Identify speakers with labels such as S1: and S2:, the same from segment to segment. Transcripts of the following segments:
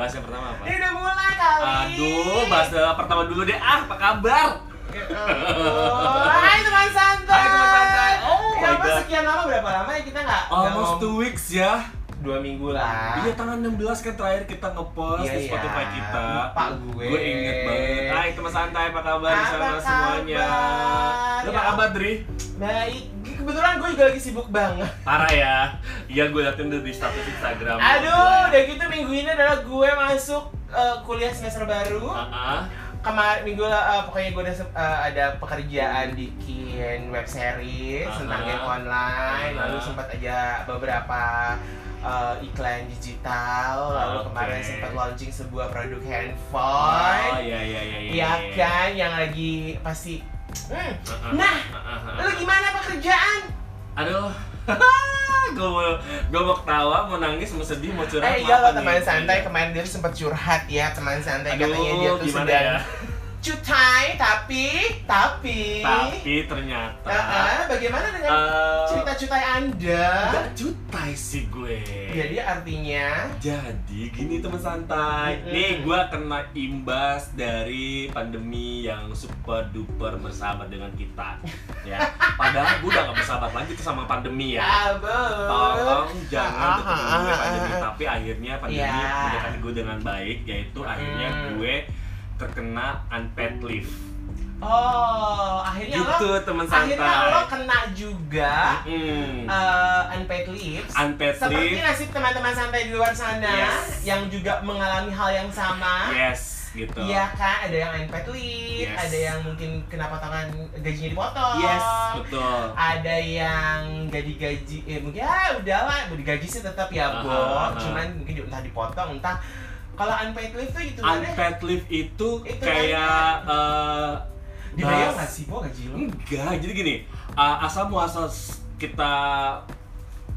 S1: Bahas yang pertama apa?
S2: Ini udah mulai kali.
S1: Aduh, bahas yang pertama dulu deh. Ah, apa kabar?
S2: Oh, hai teman santai.
S1: Hai, teman santai. Oh
S2: ya,
S1: my
S2: apa
S1: God.
S2: sekian lama berapa lama ya kita nggak
S1: Almost two weeks ya.
S2: dua minggu lah.
S1: Iya, tanggal 16 kan terakhir kita ngepost
S2: Iya,
S1: di
S2: iya.
S1: Spotify kita.
S2: Lupa gue.
S1: Gue inget banget. Hai, teman santai, apa kabar di sana semuanya? Lu apa
S2: Ya.
S1: kabar, Dri?
S2: Baik, kebetulan gue juga lagi sibuk banget.
S1: Parah ya. Iya, gue liatin tuh di status Instagram.
S2: Aduh, udah gitu minggu ini adalah gue masuk eh, kuliah semester baru.
S1: Ah,
S2: Kemarin minggu eh, pokoknya gue udah sep- eh, ada pekerjaan bikin web series
S1: Aha.
S2: tentang game online,
S1: Aha.
S2: lalu sempat aja beberapa eh, iklan digital, lalu
S1: Oke.
S2: kemarin sempat launching sebuah produk
S1: Oh,
S2: handphone.
S1: iya iya iya iya.
S2: Iya kan, yang lagi pasti. Hmm.
S1: Ah, ah,
S2: Nah,
S1: ah, ah, ah.
S2: lu gimana pekerjaan?
S1: Aduh. gue mau gue mau ketawa, mau nangis, mau sedih, mau curhat.
S2: Eh iya lo teman santai kemarin dia sempat curhat ya teman santai
S1: Aduh,
S2: katanya dia tuh sedang
S1: ya?
S2: Cutai tapi tapi
S1: Tapi ternyata
S2: Ah, ah, bagaimana dengan
S1: eh,
S2: cerita cutai anda?
S1: nggak jutai sih gue.
S2: Jadi artinya
S1: Jadi gini teman santai,
S2: Mm-mm.
S1: nih gue kena imbas dari pandemi yang super duper bersahabat dengan kita, ya. Padahal gue udah gak bersahabat lagi tuh sama pandemi ya.
S2: abang.
S1: Tolong jangan
S2: Ah,
S1: deketin
S2: ah,
S1: gue
S2: ah,
S1: pandemi,
S2: ah.
S1: tapi akhirnya pandemi
S2: Ya.
S1: mendekati gue dengan baik, yaitu akhirnya
S2: Hmm.
S1: gue terkena unpaid leave.
S2: Oh, akhirnya
S1: Gitu
S2: lo
S1: teman santai.
S2: akhirnya lo kena juga
S1: Mm.
S2: eh, unpaid leaves.
S1: Unpaid
S2: Seperti
S1: leave.
S2: nasib teman-teman santai di luar sana
S1: Yes.
S2: yang juga mengalami hal yang sama.
S1: Yes, gitu.
S2: Iya kan, ada yang unpaid leave,
S1: Yes.
S2: ada yang mungkin kena potongan gajinya dipotong.
S1: Yes, betul.
S2: Ada yang gaji-gaji, eh mungkin ya udahlah, digaji sih tetap ya,
S1: Aha,
S2: Bo.
S1: aha.
S2: Cuman mungkin entah dipotong, entah kalau unpaid leave tuh itu kan
S1: Unpaid leave itu,
S2: Itu
S1: kayak eh,
S2: dibayar
S1: bahas-
S2: nggak sih, Bo, gaji lo?
S1: Enggak, jadi gini, uh, asal muasal kita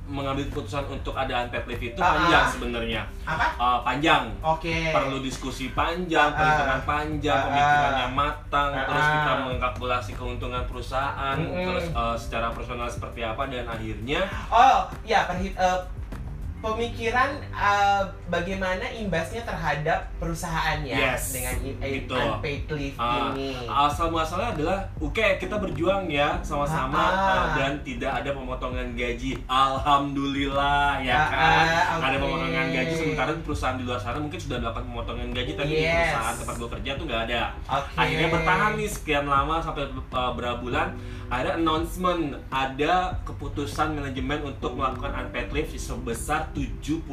S1: mengambil keputusan untuk ada unpaid leave itu
S2: Ah,
S1: panjang
S2: ah.
S1: sebenarnya.
S2: Apa?
S1: Uh, panjang.
S2: Oke.
S1: Perlu diskusi panjang,
S2: Ah,
S1: perhitungan panjang,
S2: ah,
S1: pemikirannya matang,
S2: ah,
S1: terus kita
S2: ah.
S1: mengkalkulasi keuntungan perusahaan,
S2: Mm-mm.
S1: terus uh, secara personal seperti apa dan akhirnya
S2: Oh, ya perhit eh, pemikiran eh, bagaimana imbasnya terhadap perusahaannya
S1: Yes,
S2: dengan
S1: gitu.
S2: unpaid leave
S1: Ah,
S2: ini.
S1: asal muasalnya adalah oke kita berjuang ya sama-sama
S2: Ah, ah.
S1: uh, dan tidak ada pemotongan gaji alhamdulillah ya
S2: Ah,
S1: kan
S2: ah,
S1: ada
S2: oke.
S1: pemotongan gaji sementara perusahaan di luar sana mungkin sudah melakukan pemotongan gaji tapi di
S2: Yes.
S1: perusahaan tempat gue kerja tuh nggak ada
S2: Oke.
S1: akhirnya bertahan nih sekian lama sampai uh, berapa bulan ada announcement ada keputusan manajemen untuk melakukan unpaid leave sebesar 70%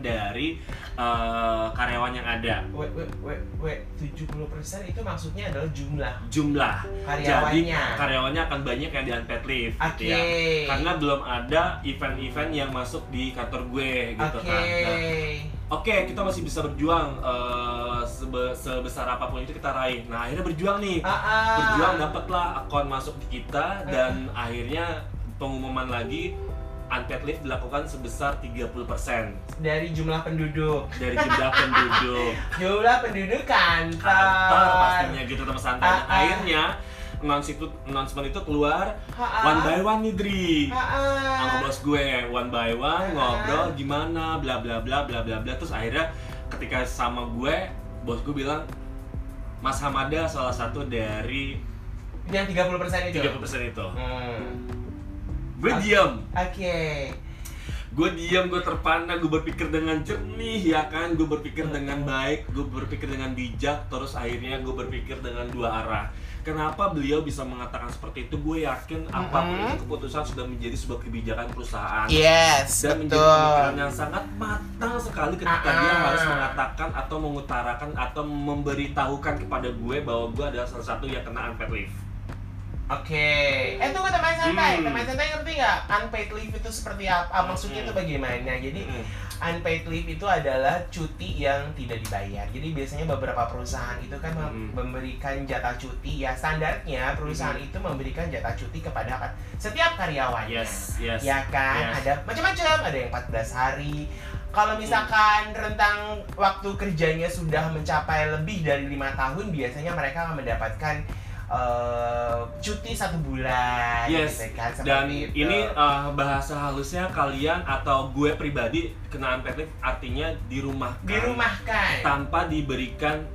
S1: dari uh, karyawan yang ada
S2: Wait, wait, wait, wait, 70% itu maksudnya adalah jumlah
S1: jumlah
S2: karyawannya.
S1: Jadi karyawannya akan banyak yang di unpaid leave
S2: Oke.
S1: ya. Karena belum ada event-event yang masuk di kantor gue gitu
S2: Oke.
S1: kan. Nah, Oke, kita masih bisa berjuang eh, sebe- sebesar apa pun itu kita raih. Nah, akhirnya berjuang nih.
S2: Ah, ah.
S1: Berjuang dapatlah akun masuk di kita dan akhirnya pengumuman lagi unpaid leave dilakukan sebesar 30%
S2: dari jumlah penduduk.
S1: dari jumlah penduduk.
S2: Jumlah penduduk kantor.
S1: kantor pastinya gitu teman santai.
S2: Ah, ah.
S1: akhirnya itu announcement itu keluar
S2: Ah, ah.
S1: one by one nih Dri. Sama bos gue one by one
S2: Ah,
S1: ngobrol
S2: ah.
S1: gimana bla bla bla bla bla bla terus akhirnya ketika sama gue bos gue bilang Mas Hamada salah satu dari
S2: Yang 30% itu.
S1: 30% itu.
S2: Hmm.
S1: Gue diam.
S2: Oke.
S1: gue diam gue terpana gue berpikir dengan jernih ya kan gue berpikir dengan baik gue berpikir dengan bijak terus akhirnya gue berpikir dengan dua arah kenapa beliau bisa mengatakan seperti itu gue yakin apa pun
S2: Mm-mm.
S1: itu keputusan sudah menjadi sebuah kebijakan perusahaan
S2: Yes,
S1: dan menjadi
S2: betul.
S1: pemikiran yang sangat matang sekali ketika
S2: Ah,
S1: dia
S2: ah.
S1: harus mengatakan atau mengutarakan atau memberitahukan kepada gue bahwa gue adalah salah satu yang kena unpaid leave
S2: Oke. Eh tunggu teman santai.
S1: Hmm.
S2: Teman santai ngerti nggak unpaid leave itu seperti apa? Ah, Maksudnya itu
S1: Hmm.
S2: bagaimana? Jadi
S1: Mm.
S2: unpaid leave itu adalah cuti yang tidak dibayar. Jadi biasanya beberapa perusahaan itu kan
S1: Hmm.
S2: memberikan jatah cuti ya standarnya perusahaan
S1: Hmm.
S2: itu memberikan jatah cuti kepada setiap karyawannya.
S1: yes yes
S2: Ya kan?
S1: Yes.
S2: Ada macam-macam, ada yang 14 hari. Kalau misalkan rentang waktu kerjanya sudah mencapai lebih dari lima tahun, biasanya mereka akan mendapatkan eh, cuti satu bulan
S1: Yes,
S2: gitu kan seperti
S1: Dan
S2: itu.
S1: ini uh, bahasa halusnya kalian atau gue pribadi kena leave artinya di rumah
S2: dirumahkan.
S1: Tanpa diberikan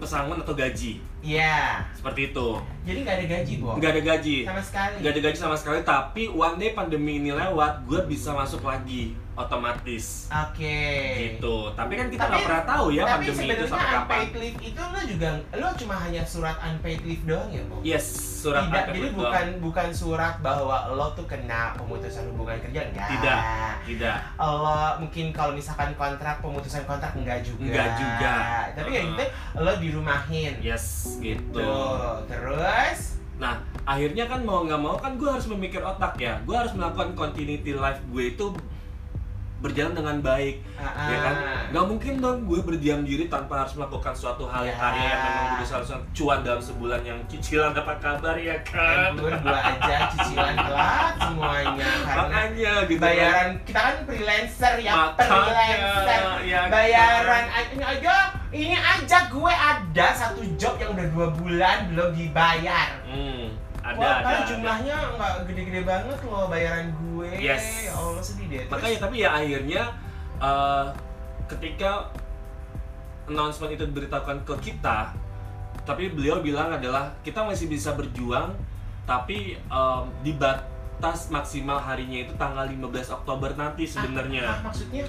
S1: pesangon atau gaji.
S2: Iya.
S1: Seperti itu.
S2: Jadi nggak ada gaji bu?
S1: Nggak ada gaji.
S2: Sama sekali.
S1: Nggak ada gaji sama sekali tapi one day pandemi ini lewat gue bisa masuk lagi otomatis
S2: oke
S1: gitu tapi kan kita nggak pernah tahu ya
S2: tapi
S1: pandemi itu sampai kapan
S2: unpaid leave itu lo juga lo cuma hanya surat unpaid leave doang ya bu
S1: yes surat
S2: tidak
S1: unpaid
S2: jadi
S1: leave doang.
S2: bukan bukan surat bahwa lo tuh kena pemutusan hubungan kerja enggak
S1: Tidak. tidak
S2: lo mungkin kalau misalkan kontrak pemutusan kontrak enggak juga
S1: Enggak juga.
S2: tapi ya
S1: Uh-uh.
S2: gitu lo dirumahin
S1: yes gitu
S2: Tuh, terus
S1: Nah, akhirnya kan mau nggak mau kan gue harus memikir otak ya. Gue harus melakukan continuity life gue itu berjalan dengan baik,
S2: ah,
S1: ya kan? Nggak mungkin dong gue berdiam diri tanpa harus melakukan suatu hal
S2: Ya.
S1: karya yang memang udah seharusnya cuan dalam sebulan yang cicilan dapat kabar ya kan?
S2: Embur gua aja cicilan telat semuanya
S1: Makanya gitu. kan.
S2: bayaran kita kan freelancer ya
S1: Makanya,
S2: freelancer
S1: ya kan?
S2: bayaran ini aja ini aja gue ada satu job yang udah dua bulan belum dibayar
S1: Hmm, ada
S2: Wah,
S1: ada.
S2: kan
S1: ada.
S2: jumlahnya nggak gede-gede banget loh bayaran gue.
S1: Yes.
S2: Ya Allah sedih deh. Terus,
S1: Makanya tapi ya akhirnya eh, ketika announcement itu diberitahukan ke kita, tapi beliau bilang adalah kita masih bisa berjuang, tapi em, di batas maksimal harinya itu tanggal 15 Oktober nanti
S2: Ah,
S1: sebenarnya.
S2: maksudnya?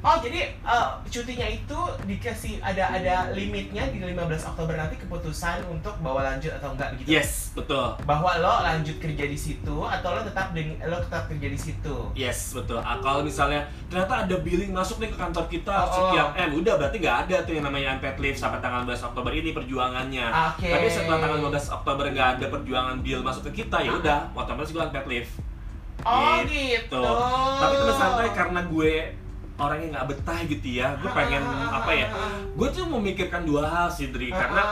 S2: Oh jadi eh, cutinya itu dikasih ada ada limitnya di 15 Oktober nanti keputusan untuk bawa lanjut atau enggak begitu?
S1: Yes, betul.
S2: Bahwa lo lanjut kerja di situ atau lo tetap lo tetap kerja di situ.
S1: Yes, betul. Ah, kalau misalnya ternyata ada billing masuk nih ke kantor kita
S2: Oh, oh.
S1: sekian M, udah berarti nggak ada tuh yang namanya unpaid leave sampai tanggal 15 Oktober ini perjuangannya.
S2: Oke.
S1: Tapi setelah tanggal 15 Oktober nggak ada perjuangan bill masuk ke kita, ya udah, otomatis gue unpaid leave.
S2: Oh
S1: Gitu.
S2: gitu.
S1: Tapi terus santai karena gue orangnya nggak betah gitu ya, gue pengen apa ya? Gue tuh memikirkan dua hal sih, Dri, karena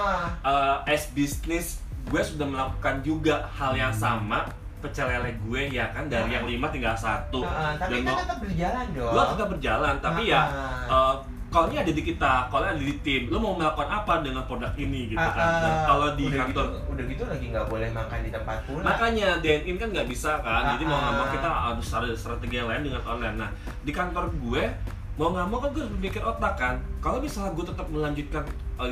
S1: uh, as business gue sudah melakukan juga hal yang sama pecel lele gue ya kan? Dari yang lima tinggal satu.
S2: Ah, tapi
S1: dan
S2: kan tetap berjalan dong.
S1: gue tetap berjalan tapi ya uh, kalau ini ada di kita, kalau ada di tim, lo mau melakukan apa dengan produk ini gitu
S2: ah,
S1: kan? Dan
S2: ah.
S1: kalau di
S2: udah
S1: kantor,
S2: gitu, udah gitu lagi nggak boleh makan di tempat pula.
S1: makanya DNIN kan nggak bisa kan, jadi mau nggak mau
S2: Ah, ah.
S1: kita harus ada strategi yang lain dengan online. Nah di kantor gue mau nggak mau kan gue harus berpikir otak kan, kalau misalnya gue tetap melanjutkan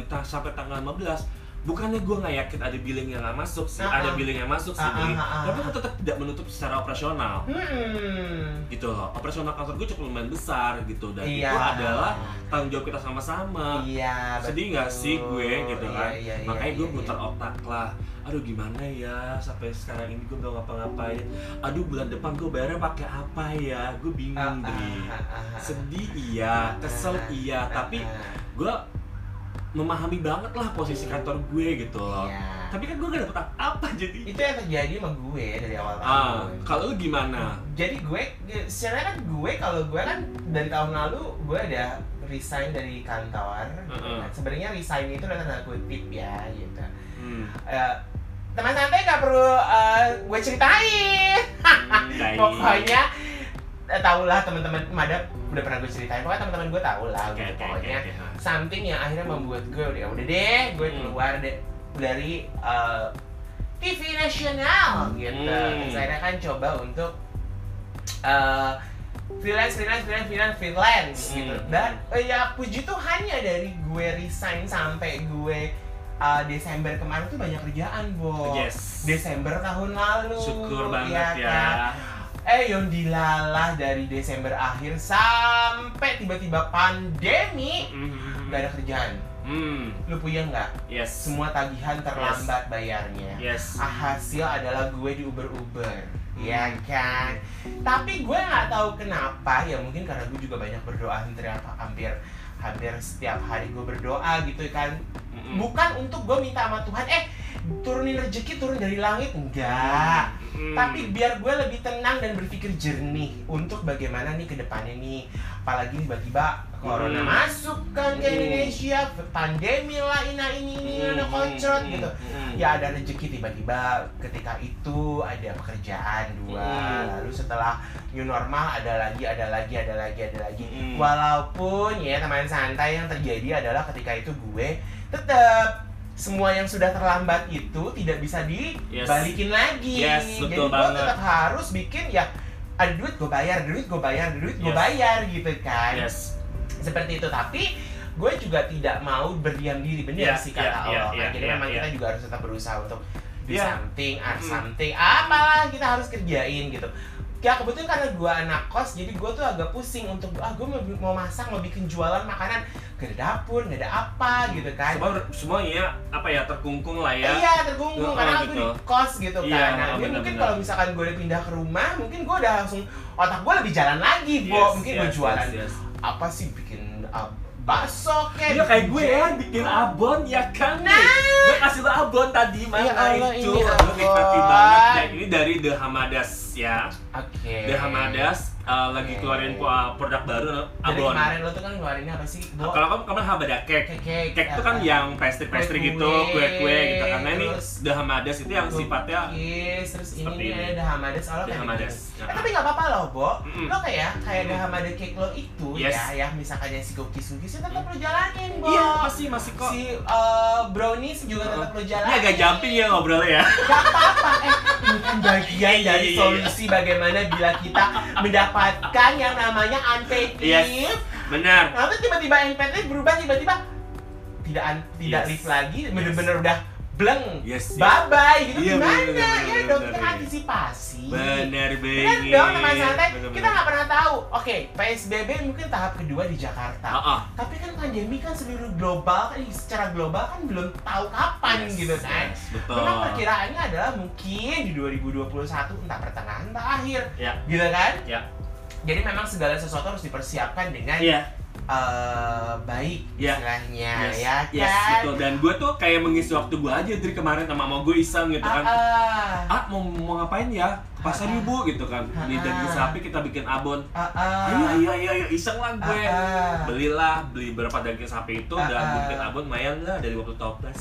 S1: ta- sampai tanggal 15 bukannya gue nggak yakin ada billing yang nggak masuk sih,
S2: Ah,
S1: ada billing yang masuk sih,
S2: ah.
S1: tapi gue tetap tidak menutup secara operasional.
S2: Hmm.
S1: gitu loh. Operasional kantor gue cukup lumayan besar gitu dan
S2: Iya.
S1: itu adalah tanggung jawab kita sama-sama.
S2: Iya,
S1: sedih nggak sih gue gitu kan?
S2: Iya, iya, iya,
S1: makanya gue
S2: iya,
S1: putar
S2: iya.
S1: otak lah. Aduh gimana ya? Sampai sekarang ini gue gak ngapa-ngapain. Aduh bulan depan gue bayarnya pakai apa ya? Gue bingung
S2: ah, ah, ah.
S1: sedih iya kesel iya. Tapi gue memahami banget lah posisi kantor gue gitu loh
S2: Iya.
S1: tapi kan gue gak dapet apa jadi
S2: itu yang terjadi sama gue dari awal
S1: ah
S2: tahun.
S1: kalau lu gimana
S2: Jadi gue, sebenarnya kan gue kalau gue kan dari tahun lalu gue ada resign dari kantor.
S1: Heeh.
S2: Nah, Sebenarnya resign itu adalah tanda kutip ya gitu.
S1: hmm.
S2: Eh, teman santai nggak perlu eh, gue ceritain.
S1: Hmm.
S2: Pokoknya eh, tau lah teman-teman Mada udah pernah gue ceritain. Pokoknya teman-teman gue tau lah.
S1: Oke,
S2: gitu.
S1: oke,
S2: Pokoknya
S1: oke. Ah.
S2: something yang akhirnya membuat gue udah udah deh gue
S1: Hmm.
S2: keluar de- dari eh, TV nasional gitu.
S1: Hmm.
S2: Akhirnya kan coba untuk eh, freelance freelance freelance freelance freelance
S1: Hmm.
S2: gitu. Dan eh, ya puji Tuhannya dari gue resign sampai gue eh, Desember kemarin tuh banyak kerjaan, Bo.
S1: yes
S2: Desember tahun lalu.
S1: syukur banget
S2: iya
S1: ya,
S2: kan? Eh yang dilalah dari Desember akhir sampai tiba-tiba pandemi
S1: Hmm.
S2: nggak ada kerjaan.
S1: Hmm,
S2: Lu punya nggak?
S1: yes.
S2: Semua tagihan terlambat bayarnya.
S1: Yes.
S2: Ah, Hasil adalah gue di Uber-Uber.
S1: Hmm.
S2: Ya kan? Tapi gue nggak tahu kenapa ya mungkin karena gue juga banyak berdoa hampir hampir hampir setiap hari gue berdoa gitu kan
S1: Mm-mm.
S2: bukan untuk gue minta sama Tuhan eh turunin rezeki turun dari langit enggak
S1: Mm.
S2: tapi biar gue lebih tenang dan berpikir jernih untuk bagaimana nih ke depannya nih apalagi tiba-tiba corona
S1: Hmm.
S2: masuk kan ke. Indonesia pandemi lah ina ini ini ada kocrot gitu
S1: Hmm.
S2: ya ada rezeki tiba-tiba ketika itu ada pekerjaan dua
S1: Hmm.
S2: lalu setelah new normal ada lagi ada lagi ada lagi ada lagi
S1: Hmm.
S2: walaupun ya teman santai yang terjadi adalah ketika itu gue tetap semua yang sudah terlambat itu tidak bisa
S1: Yes.
S2: dibalikin lagi.
S1: Yes,
S2: Jadi gue tetap harus bikin ya ada duit gue bayar, ada duit gue bayar, ada duit gue
S1: Yes.
S2: bayar gitu kan.
S1: yes
S2: Seperti itu. Tapi gue juga tidak mau berdiam diri bener
S1: Yeah,
S2: sih kata
S1: yeah, yeah,
S2: Allah. kan.
S1: yeah,
S2: Jadi
S1: yeah,
S2: memang
S1: yeah.
S2: kita juga harus tetap berusaha untuk do
S1: Yeah.
S2: something, art
S1: Mm.
S2: something, apalah kita harus kerjain gitu. Ya kebetulan karena gue anak kos, jadi gue tuh agak pusing untuk ah gue mau, mau masak, mau bikin jualan makanan, gak ada dapur, gak ada apa gitu kan.
S1: semua semuanya apa ya terkungkung lah ya
S2: Iya tergunggung
S1: Oh,
S2: karena
S1: gitu.
S2: gue di kos gitu
S1: Iya,
S2: kan. Nah,
S1: benar-benar.
S2: mungkin kalau misalkan gue udah pindah ke rumah, mungkin gue udah langsung otak gue lebih jalan lagi, Bo.
S1: Yes,
S2: mungkin gue
S1: yes,
S2: jualan
S1: yes, yes.
S2: apa sih bikin bakso kayak
S1: Iya kayak gue ya bikin abon ya kan?
S2: Nah.
S1: Gue kasih lo abon tadi mana
S2: Ya Allah,
S1: itu? Gue nikmati banget. Dan ini dari The Hamadas ya.
S2: Oke.
S1: The Hamadas uh, lagi keluarin uh, produk baru
S2: Dari
S1: abon
S2: kemarin lo tuh kan ngeluarinnya apa sih? Bo?
S1: Kalau kamu kemarin Hamada cake
S2: Cake, cake,
S1: Cake itu kan yang pastry-pastry gitu, kue-kue gitu Karena ini
S2: terus
S1: The Hamadas itu yang sifatnya
S2: Cookies, terus ini
S1: seperti
S2: nih
S1: ini.
S2: ada Hamadas oh, lo
S1: The
S2: kayak
S1: Hamadas.
S2: gitu.
S1: Nah.
S2: Eh, tapi nggak apa-apa loh, Bo.
S1: Mm-mm.
S2: Lo kayak kayak
S1: Mm.
S2: The Hamada cake lo itu
S1: Yes.
S2: ya, ya misalkan yang si cookies cookies tetap lo jalanin, Bo.
S1: Iya masih masih kok
S2: Si uh, brownies juga tetap lo
S1: Ini
S2: jalanin.
S1: agak jumping ya ngobrolnya ya
S2: Gak apa-apa, eh ini kan bagian
S1: Iya,
S2: dari
S1: iya, iya.
S2: solusi bagaimana bila kita mendapatkan yang namanya unpaid
S1: Yes.
S2: leave.
S1: Benar
S2: Nanti tiba-tiba unpaid leave berubah tiba-tiba tidak un- tidak
S1: Yes.
S2: leave lagi, bener-bener udah bleng,
S1: Yes, yes.
S2: bye bye gitu
S1: Iya,
S2: gimana?
S1: bener, bener,
S2: ya
S1: bener,
S2: dong
S1: bener,
S2: kita
S1: bener.
S2: antisipasi.
S1: Benar
S2: Bener
S1: banget
S2: dong teman santai,
S1: Bener,
S2: kita nggak pernah tahu. Oke, PSBB mungkin tahap kedua di Jakarta.
S1: Ah, ah.
S2: Tapi kan pandemi kan seluruh global kan secara global kan belum tahu kapan
S1: Yes,
S2: gitu kan.
S1: yes, betul.
S2: Memang perkiraannya adalah mungkin di 2021 entah pertengahan entah akhir,
S1: Ya
S2: gitu kan?
S1: Ya
S2: Jadi memang segala sesuatu harus dipersiapkan dengan
S1: Iya
S2: eh, baik
S1: Ya.
S2: istilahnya
S1: Yes,
S2: ya
S1: yes,
S2: kan?
S1: betul. Dan gue tuh kayak mengisi waktu gue aja dari kemarin sama mau gue iseng gitu kan.
S2: ah,
S1: Ah mau mau ngapain ya? Pasar
S2: ah.
S1: ibu gitu kan. Di
S2: Ah,
S1: daging
S2: ah.
S1: sapi kita bikin abon.
S2: ah, ah.
S1: Ayo ayo ayo ayo iseng lah gue.
S2: Ah, ah.
S1: Belilah beli berapa daging sapi itu
S2: Ah,
S1: dan bikin abon lumayan lah dari 50 toples.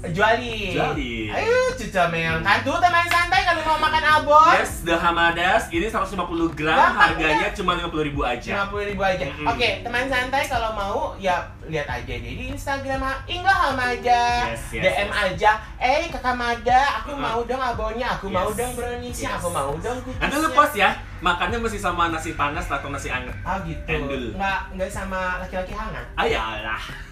S2: Jualin.
S1: Jualin.
S2: Ayo cuca meong kan tuh teman santai kalau mau makan abon.
S1: Yes, The Hamadas ini 150 gram,
S2: Gampang,
S1: harganya cuma 50 ribu aja.
S2: 50 ribu aja.
S1: Mm-mm.
S2: Oke, teman santai kalau mau ya lihat aja deh di Instagram Ha- Indah Hamada.
S1: Yes, yes,
S2: DM
S1: yes.
S2: aja. Eh Kakak Mada, aku
S1: Uh-uh.
S2: mau dong abonnya, aku
S1: Yes.
S2: mau dong browniesnya,
S1: Yes.
S2: aku mau dong
S1: Nanti lu post ya, makannya mesti sama nasi panas atau nasi anget.
S2: Ah gitu.
S1: Endul.
S2: Nggak nggak sama laki-laki hangat.
S1: Ayalah.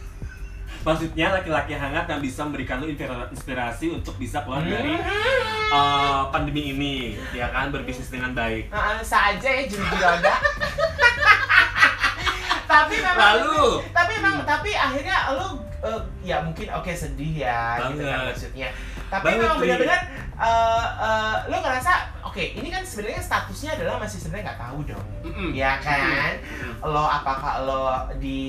S1: Maksudnya laki-laki hangat yang bisa memberikan lu inspira- inspirasi untuk bisa keluar dari
S2: Hmm.
S1: uh, pandemi ini, ya kan berbisnis dengan baik.
S2: Heeh, saja ya juri roda. tapi memang
S1: Lalu?
S2: tapi memang tapi akhirnya lu eh, ya mungkin oke sedih ya gitu kan
S1: Banget.
S2: maksudnya. Tapi
S1: Banget,
S2: memang benar-benar eh, eh, lu ngerasa oke ini kan sebenarnya statusnya adalah masih sebenarnya nggak tahu dong.
S1: Mm-mm.
S2: Ya kan?
S1: Mm-mm.
S2: Lo apakah lo di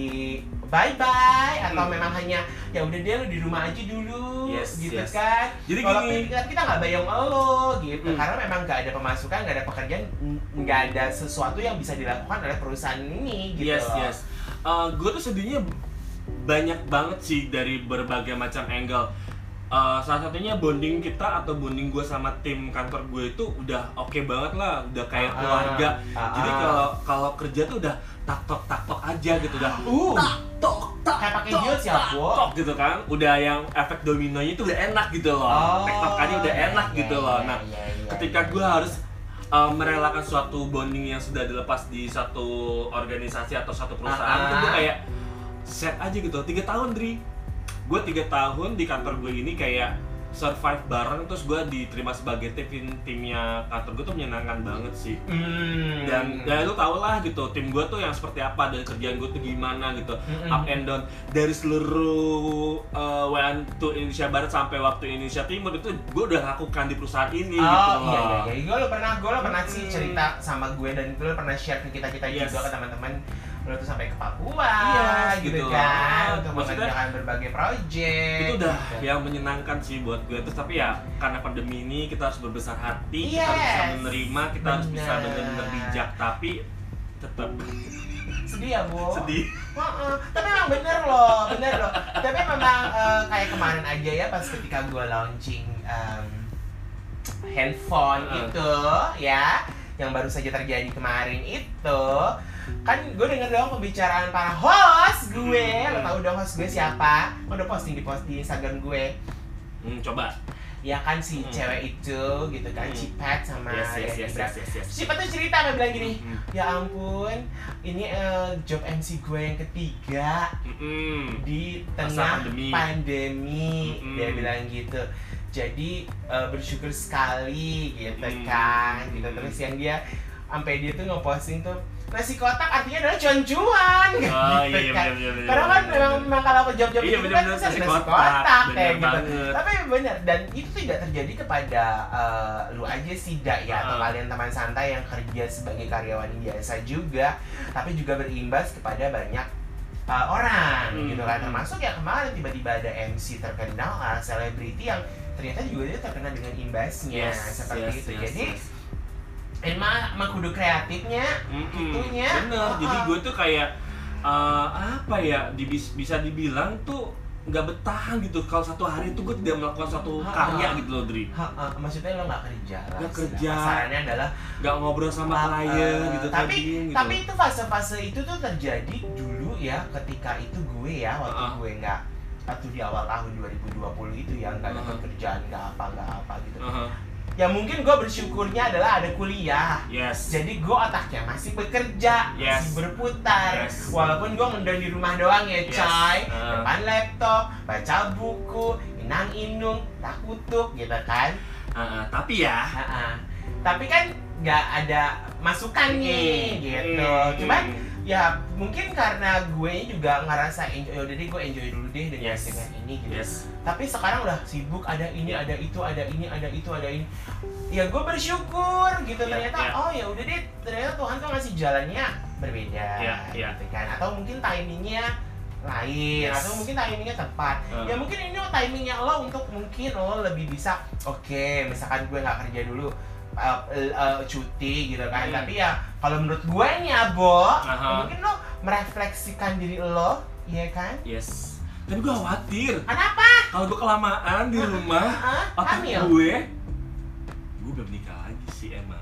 S2: bye bye atau
S1: Hmm.
S2: memang hanya ya udah dia lo di rumah aja dulu
S1: Yes,
S2: gitu
S1: yes.
S2: kan
S1: Jadi
S2: kalau
S1: gini.
S2: kita kita nggak bayang lo gitu
S1: Hmm.
S2: karena memang nggak ada pemasukan nggak ada pekerjaan nggak ada sesuatu yang bisa dilakukan oleh perusahaan ini gitu
S1: Yes, yes. gue tuh sedihnya banyak banget sih dari berbagai macam angle. Uh, salah satunya bonding kita atau bonding gue sama tim kantor gue itu udah oke banget lah, udah kayak
S2: Ah,
S1: keluarga.
S2: ah,
S1: Jadi
S2: ah.
S1: kalau kalau kerja tuh udah tak tok tak tok aja gitu udah.
S2: uh
S1: Tak tok tak
S2: Kayak pakai heels ya,
S1: tok gitu kan. Udah yang efek dominonya itu udah enak gitu loh.
S2: Oh,
S1: Tektokannya udah
S2: iya,
S1: enak
S2: iya,
S1: gitu
S2: iya,
S1: loh.
S2: iya,
S1: Nah,
S2: iya, iya.
S1: ketika gue harus uh, merelakan suatu bonding yang sudah dilepas di satu organisasi atau satu perusahaan
S2: Ah,
S1: itu gue
S2: ah.
S1: kayak set aja gitu tiga tahun Dri gue tiga tahun di kantor gue ini kayak survive bareng terus gue diterima sebagai tim timnya kantor gue tuh menyenangkan banget sih
S2: Hmm.
S1: dan ya lu tau lah gitu tim gue tuh yang seperti apa dan kerjaan gue tuh gimana gitu
S2: Mm-mm.
S1: up and down dari seluruh uh, WN to Indonesia Barat sampai waktu Indonesia Timur itu gue udah lakukan di perusahaan ini
S2: Oh
S1: gitu
S2: iya iya
S1: loh.
S2: iya, gue lo pernah gue lo pernah sih
S1: Hmm.
S2: cerita sama gue dan gue lo pernah share ke kita kita
S1: Yes.
S2: juga ke teman-teman lo tuh sampai ke Papua
S1: Iya,
S2: gitu,
S1: gitu.
S2: kan mengerjakan berbagai project
S1: itu udah
S2: gitu.
S1: yang menyenangkan sih buat gue terus tapi ya karena pandemi ini kita harus berbesar hati kita harus bisa
S2: Yes.
S1: menerima kita harus bisa
S2: Benar.
S1: benar-benar bijak tapi tetap
S2: sedih ya bu
S1: sedih
S2: tapi memang bener loh bener loh tapi memang eh, kayak kemarin aja ya pas ketika gue launching em, handphone
S1: Heeh.
S2: itu ya yang baru saja terjadi kemarin itu kan gue denger dong pembicaraan para host gue
S1: Hmm.
S2: lo tau dong host gue siapa gue udah posting di post di instagram gue
S1: Hmm, coba.
S2: ya kan si
S1: Hmm.
S2: cewek itu gitu kan
S1: Hmm.
S2: Cipet sama
S1: Yes, yes,
S2: Yanni
S1: yes, yes, yes, yes.
S2: Cipet tuh cerita dia bilang gini
S1: Hmm.
S2: ya ampun ini eh, job MC gue yang ketiga
S1: Mm-mm.
S2: di
S1: Masa
S2: tengah
S1: pandemi.
S2: pandemi,
S1: Mm-mm.
S2: dia bilang gitu jadi eh, bersyukur sekali gitu
S1: Mm.
S2: kan gitu terus yang dia sampai dia tuh ngeposting tuh nasi kotak artinya adalah cuan-cuan
S1: Oh
S2: gitu
S1: iya iya
S2: kan.
S1: benar benar.
S2: karena kan
S1: benar,
S2: memang, memang kalau ke job-job
S1: Iya
S2: itu kan
S1: benar-benar
S2: bisa
S1: nasi kotak,
S2: kotak
S1: benar
S2: kayak gitu
S1: banget.
S2: tapi benar dan itu tidak terjadi kepada eh, lu aja sih Dak ya atau
S1: Ah.
S2: kalian teman santai yang kerja sebagai karyawan biasa juga tapi juga berimbas kepada banyak uh, orang
S1: Hmm.
S2: gitu kan termasuk ya kemarin tiba-tiba ada MC terkenal uh, selebriti yang ternyata juga dia terkena dengan imbasnya seperti
S1: yes,
S2: itu
S1: yes,
S2: jadi
S1: yes.
S2: Emang emang kudu kreatifnya
S1: Mm-mm.
S2: itunya.
S1: Bener, jadi
S2: Oh.
S1: gue tuh kayak eh, apa ya dibis- bisa dibilang tuh nggak bertahan gitu kalau satu hari itu gue tidak melakukan suatu
S2: Ha-ha.
S1: karya gitu loh Dri
S2: Ha, ha, maksudnya lo nggak kerja
S1: Nggak kerja.
S2: kasarannya adalah
S1: nggak ngobrol sama
S2: Uh,
S1: klien gitu
S2: tapi
S1: tadi gitu
S2: tapi itu fase-fase itu tuh terjadi dulu ya ketika itu gue ya waktu
S1: Ah.
S2: gue nggak waktu di awal tahun 2020 itu ya nggak dapat
S1: Ah.
S2: kerjaan nggak apa nggak apa gitu
S1: Uh-huh.
S2: Ya mungkin gue bersyukurnya adalah ada kuliah
S1: yes
S2: jadi gue otaknya masih bekerja
S1: Yes.
S2: masih berputar
S1: Yes.
S2: walaupun gue ngedon di rumah doang ya
S1: Yes.
S2: coy
S1: Ah.
S2: depan laptop baca buku inang inung tak kutuk gitu kan
S1: Uh-uh. tapi ya
S2: Ha-ha. tapi kan nggak ada masukan nih gitu
S1: Hmm.
S2: cuman ya mungkin karena gue juga ngerasa enjoy yaudah deh gue enjoy dulu deh dengan
S1: Yes.
S2: dengan ini gitu
S1: yes
S2: tapi sekarang udah sibuk ada ini ada itu ada ini ada itu ada ini ya gue bersyukur gitu
S1: Ya,
S2: ternyata
S1: ya.
S2: oh ya udah deh ternyata Tuhan tuh ngasih jalannya berbeda
S1: Ya, ya.
S2: gitu kan atau mungkin timingnya lain
S1: Yes.
S2: atau mungkin timingnya tepat
S1: Uh.
S2: ya mungkin ini timingnya lo untuk mungkin lo lebih bisa oke misalkan gue nggak kerja dulu uh, uh, cuti gitu kan
S1: Hmm.
S2: tapi ya kalau menurut gue nih abo ya
S1: Aha.
S2: mungkin lo merefleksikan diri lo Iya kan?
S1: yes tapi gue khawatir
S2: Kenapa?
S1: kalau gue kelamaan di rumah
S2: Hah?
S1: otak
S2: Hamil?
S1: gue gue belum nikah lagi sih emang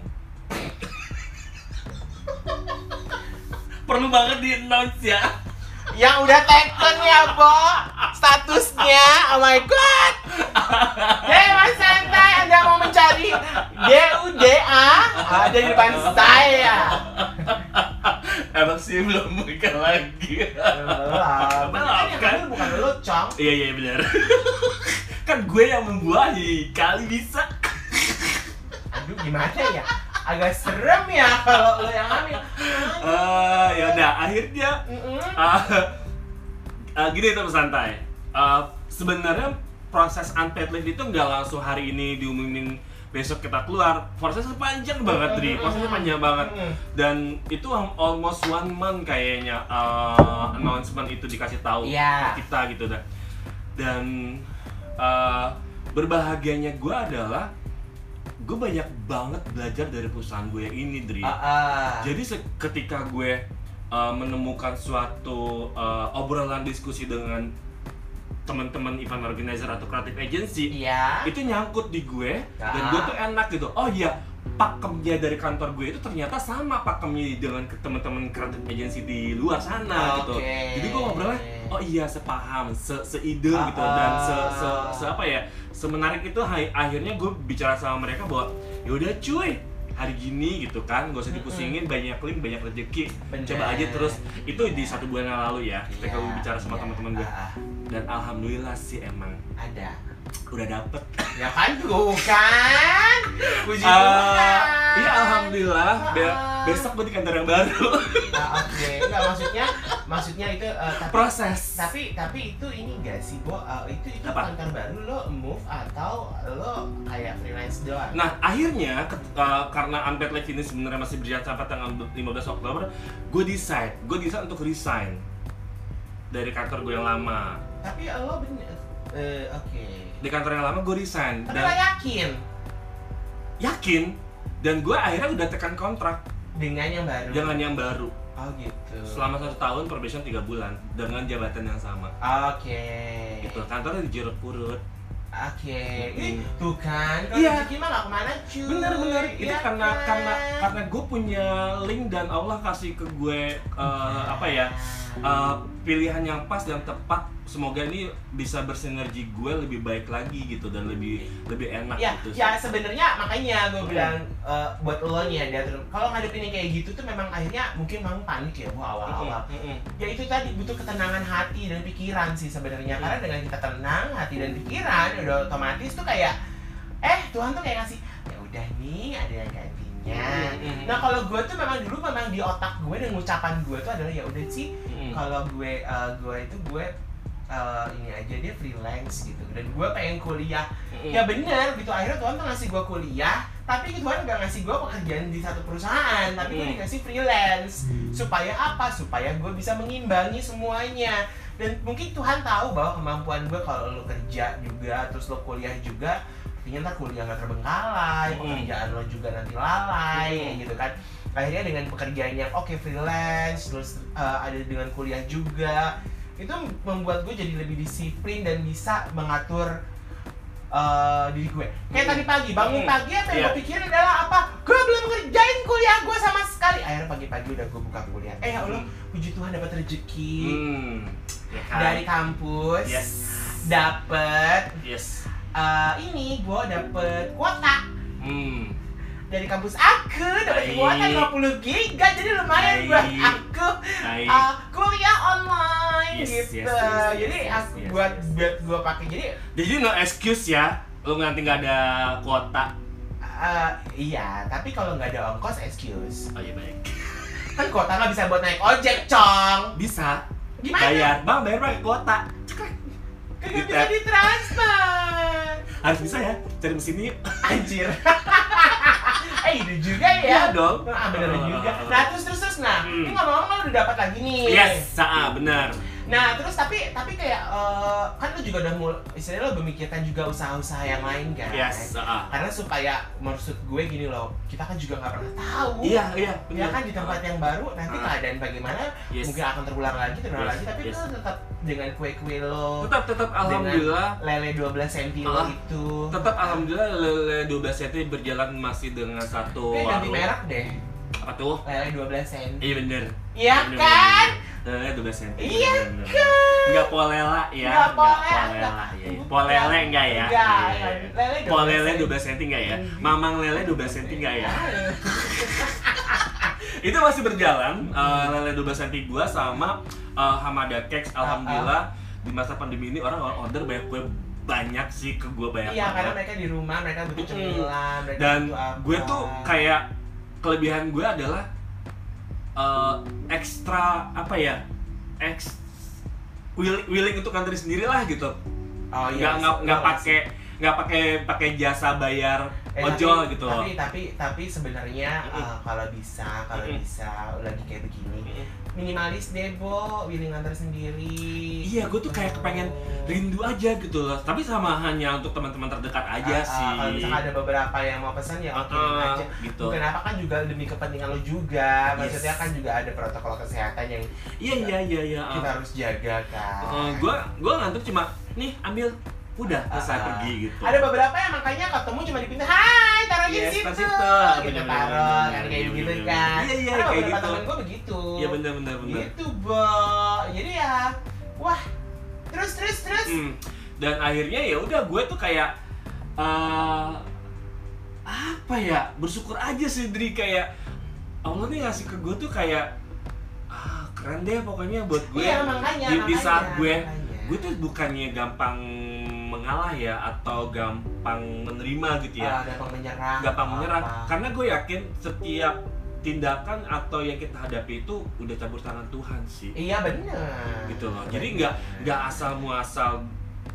S1: perlu banget di announce ya
S2: Yang udah taken ya, Bo. Statusnya. Oh my god. Hei, Mas Santai, Anda mau mencari DUDA? Ada di depan saya.
S1: emang sih belum nikah lagi
S2: Belum.
S1: Belum,
S2: Kan yang
S1: kan?
S2: bukan lo, Cong.
S1: iya iya benar kan gue yang membuahi kali bisa
S2: Aduh, gimana ya? Agak serem ya kalau lo yang hamil.
S1: Eh, ya udah akhirnya. Ah, ah, gini teman santai. Ah, sebenarnya proses unpaid leave itu nggak langsung hari ini diumumin besok kita keluar. Prosesnya panjang banget, Dri. Prosesnya panjang banget. Dan itu almost one month kayaknya ah, announcement itu dikasih tahu
S2: Iya.
S1: ke kita gitu dah. Dan ah, berbahagianya gue adalah gue banyak banget belajar dari perusahaan gue yang ini, Dri.
S2: Ah, ah.
S1: Jadi ketika gue uh, menemukan suatu uh, obrolan diskusi dengan teman-teman event organizer atau creative agency
S2: Iya.
S1: itu nyangkut di gue dan
S2: Ah.
S1: gue tuh enak gitu. Oh iya, pakemnya dari kantor gue itu ternyata sama pakemnya dengan teman-teman creative agency di luar sana gitu.
S2: Oke.
S1: Jadi gue ngobrolnya, oh iya sepaham, se seide gitu dan se, se, se apa ya, semenarik itu akhirnya gue bicara sama mereka bahwa yaudah cuy hari gini gitu kan gak usah dipusingin banyak link banyak rezeki
S2: Bener.
S1: coba aja terus itu di satu bulan yang lalu ya ketika
S2: Iya,
S1: gue bicara sama
S2: iya.
S1: teman-teman gue
S2: Ah, ah.
S1: dan alhamdulillah sih emang
S2: Ada.
S1: Udah dapet
S2: Ya kan tuh kan. Puji
S1: Ah,
S2: Tuhan.
S1: iya alhamdulillah Be-
S2: Ah.
S1: besok gue di kantor yang baru
S2: Ah, Oke, enggak maksudnya maksudnya itu eh, tapi
S1: proses
S2: tapi tapi itu ini enggak sih, Bo? Eh, itu itu
S1: Apa?
S2: kantor baru lo move atau lo kayak freelance doang?
S1: Nah akhirnya ket- uh, karena unpaid leave ini sebenarnya masih berjalan sampai tanggal 15 Oktober, gue decide, gue decide untuk resign dari kantor gue yang lama.
S2: Tapi lo bener eh, oke.
S1: Di kantor yang lama gue resign
S2: Tapi
S1: dan
S2: yakin
S1: yakin dan gue akhirnya udah tekan kontrak
S2: dengan yang baru?
S1: dengan yang baru
S2: Oh gitu.
S1: selama satu tahun probation tiga bulan dengan jabatan yang sama.
S2: Oke.
S1: Gitu kantornya di Jeruk Purut.
S2: Oke,
S1: Mm-mm.
S2: Ih, tuh kan, kalau
S1: Iya.
S2: rezeki mah gak ke mana cuy
S1: bener bener itu
S2: Iya
S1: karena
S2: kan?
S1: karena karena gue punya link dan Allah kasih ke gue eh, apa ya eh, pilihan yang pas dan tepat semoga ini bisa bersinergi gue lebih baik lagi gitu dan lebih lebih enak
S2: ya,
S1: gitu
S2: ya sebenarnya makanya gue
S1: Hmm.
S2: bilang eh, buat lo nih ya kalau ngadepin yang kayak gitu tuh memang akhirnya mungkin memang panik ya wah awal-awal
S1: Mm-mm, mm-mm.
S2: ya itu tadi butuh ketenangan hati dan pikiran sih sebenarnya
S1: Hmm.
S2: karena dengan kita tenang hati dan pikiran udah otomatis tuh kayak eh Tuhan tuh kayak ngasih ya udah nih ada yang gantinya
S1: Mm-mm.
S2: nah kalau gue tuh memang dulu memang di otak gue dan ucapan gue tuh adalah ya udah sih
S1: Mm-mm.
S2: kalau gue eh, gue itu gue eh, ini aja dia freelance gitu. Dan gue pengen kuliah.
S1: Mm-mm.
S2: ya bener gitu. Akhirnya Tuhan tuh ngasih gue kuliah tapi Tuhan gak ngasih gue pekerjaan di satu perusahaan tapi gue
S1: Hmm.
S2: dikasih freelance. Supaya apa? Supaya gue bisa mengimbangi semuanya. Dan mungkin Tuhan tahu bahwa kemampuan gue kalau lo kerja juga terus lo kuliah juga artinya ntar kuliah nggak terbengkalai
S1: Hmm.
S2: pekerjaan lo juga nanti lalai kayak gitu kan. Akhirnya dengan pekerjaan yang oke freelance terus uh, ada dengan kuliah juga itu membuat gue jadi lebih disiplin dan bisa mengatur uh, diri gue kayak
S1: Hmm.
S2: tadi pagi bangun
S1: Hmm.
S2: pagi apa yang
S1: Iya.
S2: gue pikirin adalah apa gue belum ngerjain kuliah gue sama sekali akhirnya pagi-pagi udah gue buka kuliah eh ya Allah puji Tuhan dapat rezeki
S1: Hmm. Ya kan?
S2: dari kampus
S1: yes
S2: dapet
S1: yes
S2: uh, ini gue dapet kuota
S1: hmm.
S2: dari kampus aku dapat kuota 50 giga jadi lumayan
S1: Baik.
S2: buat aku uh, kuliah online
S1: Yes,
S2: gitu.
S1: yes, yes,
S2: jadi
S1: yes,
S2: aku
S1: yes,
S2: buat
S1: yes.
S2: buat gue pakai jadi
S1: jadi no excuse ya lu nanti nggak ada kuota.
S2: Uh, iya tapi kalau nggak ada ongkos excuse.
S1: Oh iya baik.
S2: Kan kuota nggak bisa buat naik ojek cong.
S1: Bisa.
S2: Gimana?
S1: Bayar. Bang bayar pakai kuota. Cekrek.
S2: kagak bisa ditransfer.
S1: Harus bisa ya cari mesin yuk.
S2: Anjir. Eh itu juga ya.
S1: Iya dong.
S2: Ah, bener juga. Nah, terus terus terus. Nah,
S1: Hmm.
S2: ini ngomong-ngomong kan udah dapat lagi nih.
S1: yes ah benar
S2: Nah, terus tapi tapi kayak eh, kan lu juga udah mul istilahnya lu memikirkan juga usaha-usaha yang lain kan.
S1: yes ah
S2: Karena supaya maksud gue gini loh, kita kan juga nggak pernah tahu.
S1: iya iya
S2: Ya kan di tempat yang baru nanti
S1: Ah.
S2: keadaan bagaimana
S1: yes
S2: mungkin akan terulang lagi terulang
S1: Yes,
S2: lagi tapi
S1: yes.
S2: lu tetap dengan kue-kue lo
S1: tetap tetap alhamdulillah
S2: lele 12 cm lo
S1: Ah.
S2: itu.
S1: tetap alhamdulillah lele 12 cm berjalan masih dengan satu
S2: Kayak ganti merek deh.
S1: apa tuh
S2: Lele 12 cm.
S1: iya bener
S2: Iya kan?
S1: bener, lele 12 cm
S2: Iya
S1: bener, bener.
S2: kan?
S1: Enggak polela ya
S2: Nggak polela,
S1: ya. polele enggak ya
S2: Enggak,
S1: Iya.
S2: lele 12
S1: Polele
S2: cm.
S1: 12 cm enggak ya? Mamang lele 12 cm enggak ya? Itu masih berjalan eh, lele 12 cm gua sama eh, Hamada Cakes alhamdulillah di masa pandemi ini orang order banyak kue banyak sih ke gua banyak
S2: Iya, karena mereka di rumah, mereka butuh cemilan, mereka
S1: Dan
S2: butuh apa.
S1: gue tuh kayak kelebihan gue adalah eh, ekstra apa ya? Eks willing, willing untuk ngantri sendiri lah gitu.
S2: oh,
S1: nggak nggak nggak pakai nggak pakai pakai jasa bayar
S2: Eh,
S1: ojol
S2: tapi,
S1: gitu
S2: Tapi tapi tapi sebenarnya eh, kalau bisa, kalau bisa lagi kayak begini, minimalis deh, Bo, willing nganter sendiri.
S1: Iya, gue tuh kayak kepengen rindu aja gitu loh. Tapi sama hanya untuk teman-teman terdekat aja
S2: Ah, ah,
S1: sih.
S2: Kalau misalkan ada beberapa yang mau pesan ya oke
S1: Ah,
S2: aja.
S1: gitu.
S2: Bukan apa kan juga demi kepentingan lo juga.
S1: Yes.
S2: Maksudnya kan juga ada protokol kesehatan yang
S1: Iya iya iya iya.
S2: kita harus jaga kan.
S1: gue gue ngantuk cuma nih ambil udah selesai
S2: Ah, ah.
S1: pergi gitu.
S2: Ada beberapa yang makanya ketemu cuma di pintu, hai taruh di
S1: Yes,
S2: situ,
S1: situ.
S2: gitu taruh, kan kayak gitu kan.
S1: Iya, iya, kayak gitu.
S2: temen gue begitu.
S1: Iya bener bener bener.
S2: Gitu, Bo. Jadi ya, wah, terus terus terus.
S1: Hmm. Dan akhirnya ya udah gue tuh kayak eh apa ya bersyukur aja sih Dri kayak Allah nih ngasih ke gue tuh kayak ah keren deh pokoknya buat gue
S2: Iya, makanya,
S1: di, di
S2: makanya,
S1: saat gue
S2: makanya.
S1: gue tuh bukannya gampang mengalah ya atau gampang menerima gitu ya
S2: Ah, gampang menyerah.
S1: gampang menyerah
S2: apa.
S1: karena gue yakin setiap tindakan atau yang kita hadapi itu udah campur tangan Tuhan sih
S2: Iya benar.
S1: gitu loh jadi nggak nggak asal muasal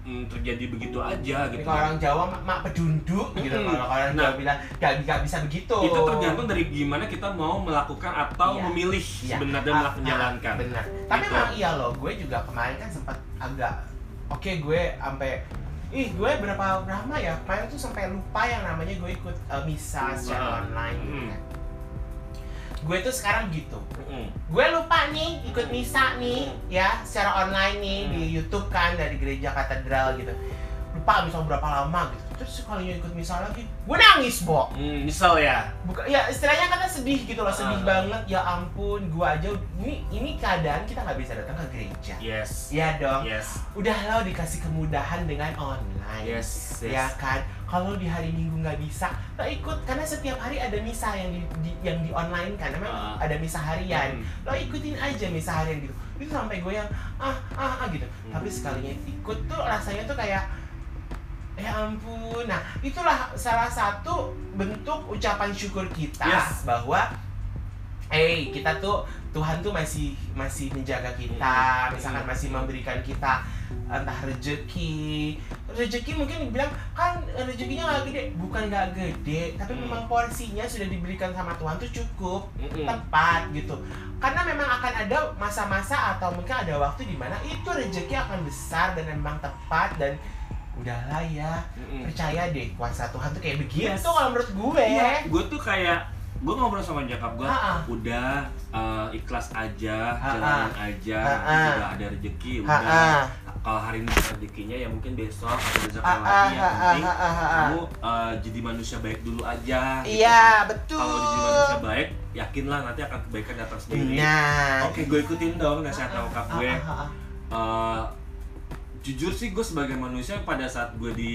S1: mm, terjadi begitu aja
S2: Ini
S1: gitu
S2: kalau orang Jawa mak, pedunduk gitu kalau orang
S1: Nah.
S2: Jawa bilang gak, gak bisa begitu.
S1: itu tergantung dari gimana kita mau melakukan atau
S2: Iya.
S1: memilih
S2: Iya.
S1: sebenarnya
S2: Ah,
S1: malah menjalankan
S2: ah, benar. Tapi
S1: Gitu.
S2: memang iya loh, gue juga kemarin kan sempat agak oke gue sampai ih gue berapa lama ya kemarin tuh sampai lupa yang namanya gue ikut uh, misa secara online gitu
S1: Hmm.
S2: kan. Gue tuh sekarang gitu.
S1: Mm-mm.
S2: Gue lupa nih ikut misa nih
S1: Hmm.
S2: ya secara online nih
S1: Hmm.
S2: di YouTube kan dari gereja katedral gitu. lupa misalnya berapa lama gitu terus sekalinya ikut misa lagi gue nangis bo
S1: Hmm, misal ya.
S2: bukan ya istilahnya kan sedih gitu loh sedih
S1: Ah.
S2: banget ya ampun gue aja ini ini keadaan kita nggak bisa datang ke gereja
S1: Yes.
S2: ya dong
S1: Yes.
S2: udah lo dikasih kemudahan dengan online
S1: Yes.
S2: ya kan kalau di hari minggu nggak bisa lo ikut karena setiap hari ada misa yang di, di- yang di online kan memang
S1: Ah.
S2: ada misa harian
S1: Hmm.
S2: lo ikutin aja misa harian gitu itu sampai gue yang ah ah, ah gitu
S1: Hmm.
S2: tapi sekalinya ikut tuh rasanya tuh kayak ya ampun nah itulah salah satu bentuk ucapan syukur kita
S1: Yes.
S2: bahwa eh kita tuh Tuhan tuh masih masih menjaga kita
S1: Hmm.
S2: misalkan masih memberikan kita entah rezeki rezeki mungkin dibilang kan rezekinya nggak gede bukan nggak gede tapi
S1: Hmm.
S2: memang porsinya sudah diberikan sama Tuhan tuh cukup
S1: Mm-mm.
S2: tepat gitu karena memang akan ada masa-masa atau mungkin ada waktu di mana itu rezeki akan besar dan memang tepat dan udahlah ya
S1: Mm-mm.
S2: percaya deh kuasa Tuhan tuh kayak begitu
S1: Yes.
S2: kalau menurut gue
S1: Iya, gue tuh kayak gue ngobrol sama nyokap gue, udah eh, ikhlas aja,
S2: Ha-ha.
S1: jalanin aja,
S2: Ha-ha.
S1: sudah ada rezeki, udah. Kalau hari ini ada rezekinya ya mungkin besok atau besok yang
S2: ah,
S1: lagi yang
S2: ah,
S1: penting kamu eh, jadi manusia baik dulu aja. gitu.
S2: iya betul
S1: Kalau jadi manusia baik, yakinlah nanti akan kebaikan datang sendiri.
S2: nah
S1: Oke, gue ikutin dong nasihat nyokap gue. Eh, jujur sih gue sebagai manusia pada saat gue di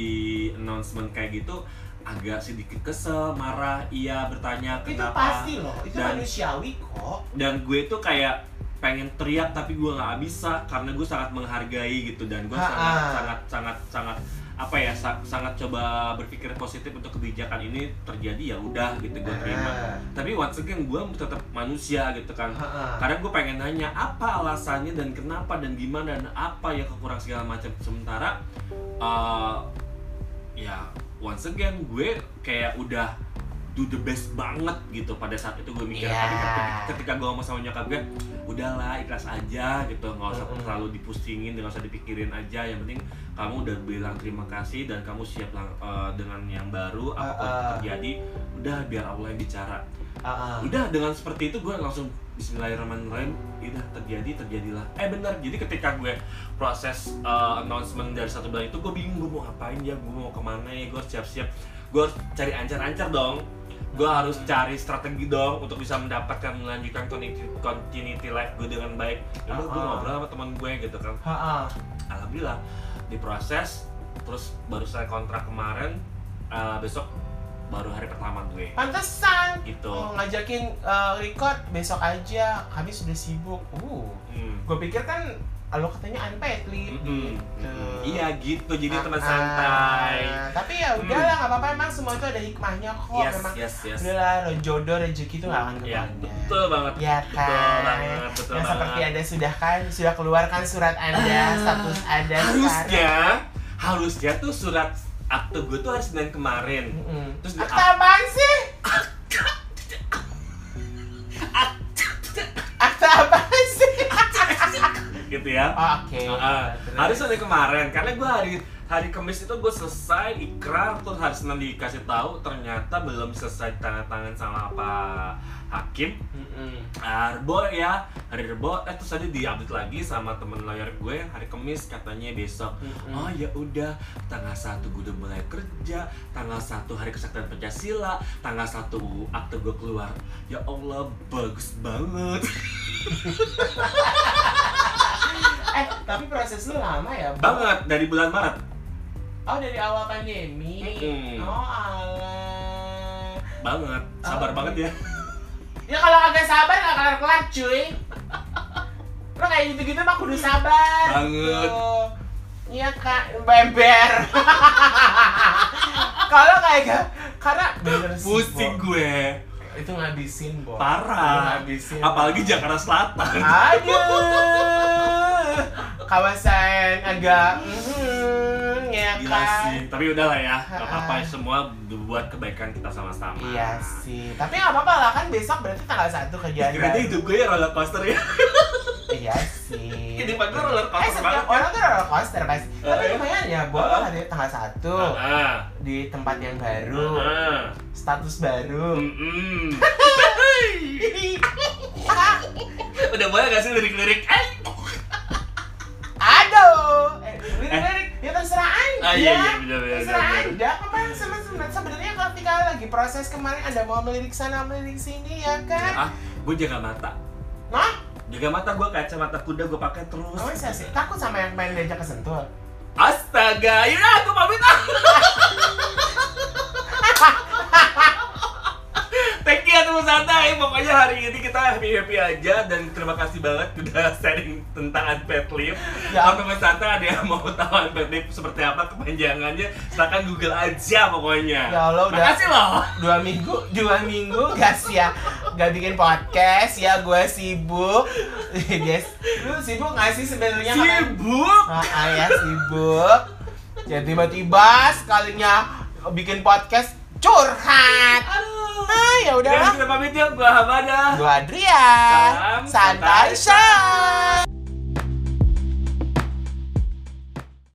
S1: announcement kayak gitu agak sedikit kesel, marah, iya bertanya
S2: itu
S1: kenapa.
S2: pasti loh itu
S1: Dan-
S2: manusiawi kok.
S1: dan gue tuh kayak pengen teriak tapi gue nggak bisa karena gue sangat menghargai gitu dan gue sangat sangat sangat sangat apa ya sa- sangat coba berpikir positif untuk kebijakan ini terjadi ya udah gitu gue terima.
S2: Ah.
S1: tapi once again gue tetap manusia gitu kan.
S2: Ah,
S1: karena gue pengen nanya apa alasannya dan kenapa dan gimana dan apa ya kekurangan segala macam? Sementara uh, ya once again gue kayak udah do the best banget gitu pada saat itu gue mikir
S2: Iya.
S1: tapi ketika, ketika gue ngomong sama nyokap gue udahlah ikhlas aja gitu. Nggak usah terlalu dipusingin nggak usah dipikirin aja. Yang penting kamu udah bilang terima kasih dan kamu siap lang- uh, dengan yang baru apa pun
S2: Ah, ah.
S1: terjadi udah biar Allah yang bicara.
S2: Ah, ah.
S1: udah dengan seperti itu gue langsung Bismillahirrahmanirrahim udah terjadi terjadilah. Eh benar jadi ketika gue proses uh, announcement dari satu bulan itu gue bingung gue mau ngapain ya? Gue mau ke mana ya? Gue siap-siap. Gue harus cari ancar-ancar dong gue harus cari strategi dong untuk bisa mendapatkan melanjutkan continuity, continuity life gue dengan baik. Udah gue
S2: Ah.
S1: ngobrol sama teman gue gitu kan.
S2: Ah, ah.
S1: alhamdulillah diproses terus baru saya kontrak kemarin uh, besok baru hari pertama gue.
S2: Pantesan!
S1: Gitu.
S2: Oh, ngajakin uh, record besok aja kami sudah sibuk. Uh.
S1: Hmm.
S2: gue pikir kan lo katanya unpaid leave
S1: Mm-mm.
S2: gitu.
S1: Iya gitu, jadi teman
S2: Ah,
S1: santai.
S2: ah. tapi ya udahlah nggak apa-apa emang semua itu ada hikmahnya kok
S1: Yes,
S2: memang
S1: yes, yes.
S2: udahlah lo jodoh rezeki itu nggak akan
S1: Ya,
S2: ke mana
S1: betul banget.
S2: ya
S1: Betul
S2: kan
S1: banget, betul
S2: yang seperti
S1: banget.
S2: anda sudah kan sudah keluarkan surat anda
S1: Ah,
S2: status anda
S1: Harusnya, harusnya tuh surat akte gue tuh hari Senin kemarin.
S2: Mm-mm.
S1: Terus di-
S2: akta apaan sih
S1: gitu ya.
S2: oke
S1: Ah,
S2: terus.
S1: hari Senin kemarin, karena gue hari hari Kamis itu gue selesai ikrar terus hari Senin dikasih tahu ternyata belum selesai tanda tangan sama Pak Hakim
S2: Mm-mm.
S1: Ah, Rebo ya, hari Rebo, eh terus tadi diupdate lagi sama temen lawyer gue hari Kamis katanya besok.
S2: Mm-mm.
S1: Oh ya udah, tanggal 1 gue udah mulai kerja, tanggal 1 hari kesaktian Pancasila, tanggal 1 akte gue keluar. Ya Allah, bagus banget.
S2: eh tapi proses lu lama ya Bu?
S1: banget dari bulan Maret.
S2: oh dari awal pandemi
S1: Mm-mm.
S2: oh alah
S1: Banget, sabar
S2: Oh.
S1: banget ya.
S2: ya kalau kagak sabar gak kelar kelar cuy lo kayak gitu gitu mah kudu sabar
S1: Banget.
S2: Tuh. Iya kak, beber. Kalau kayak gak, karena bener sih.
S1: Pusing
S2: Bo.
S1: gue.
S2: Itu ngabisin, Bo. Itu
S1: Parah.
S2: ngabisin.
S1: Apalagi Jakarta Selatan.
S2: Aduh. Kawasan agak mhm, ya
S1: Gila
S2: kan.
S1: sih, tapi udahlah ya, gak apa-apa semua buat kebaikan kita sama-sama.
S2: Iya sih. Tapi nggak apa-apa lah kan besok berarti tanggal satu kerjaan
S1: Kira
S2: baru.
S1: hidup gue ya roller coaster ya.
S2: Iya sih.
S1: Kehidupan gue roller
S2: Eh
S1: coaster
S2: setiap
S1: banget.
S2: orang tuh roller coaster pasti. Tapi
S1: Eh.
S2: lumayan ya, Bo.
S1: Ah.
S2: Hari tanggal satu
S1: Ah,
S2: di tempat yang baru,
S1: ah.
S2: status baru.
S1: Mm-mm. Udah boleh gak sih lirik-lirik? Eh
S2: loh eh, lirik-lirik eh. ya terserah anda.
S1: Ah, iya, iya,
S2: bener, bener, iya, terserah bener, anda. Kemarin senang-senang sebenarnya ketika lagi proses kemarin ada mau melirik sana melirik sini ya kan?
S1: Ah gue jaga mata.
S2: Nah,
S1: jaga mata gue kacamata kuda gue pakai terus.
S2: Oh, saya sih. Takut sama yang pengen diajak kesentuh.
S1: Astaga, yaudah aku pamit. santai Pokoknya hari ini kita happy-happy aja Dan terima kasih banget udah sharing tentang unpaid leave.
S2: Ya.
S1: Kalau teman santai ada yang mau tahu unpaid leave seperti apa? Kepanjangannya Silahkan google aja pokoknya.
S2: Ya Allah, udah.
S1: Makasih loh.
S2: Dua minggu, dua minggu gak sih ya. Gak bikin podcast ya gue sibuk. Guys, lu sibuk gak sih sebenarnya?
S1: Sibuk.
S2: Ah, ya sibuk. Ya tiba-tiba sekalinya bikin podcast curhat.
S1: Aduh.
S2: Ah ya
S1: Udah. Kita pamit yuk. Gua Hamada.
S2: Gue Adrian.
S1: Salam
S2: Santai
S1: santai.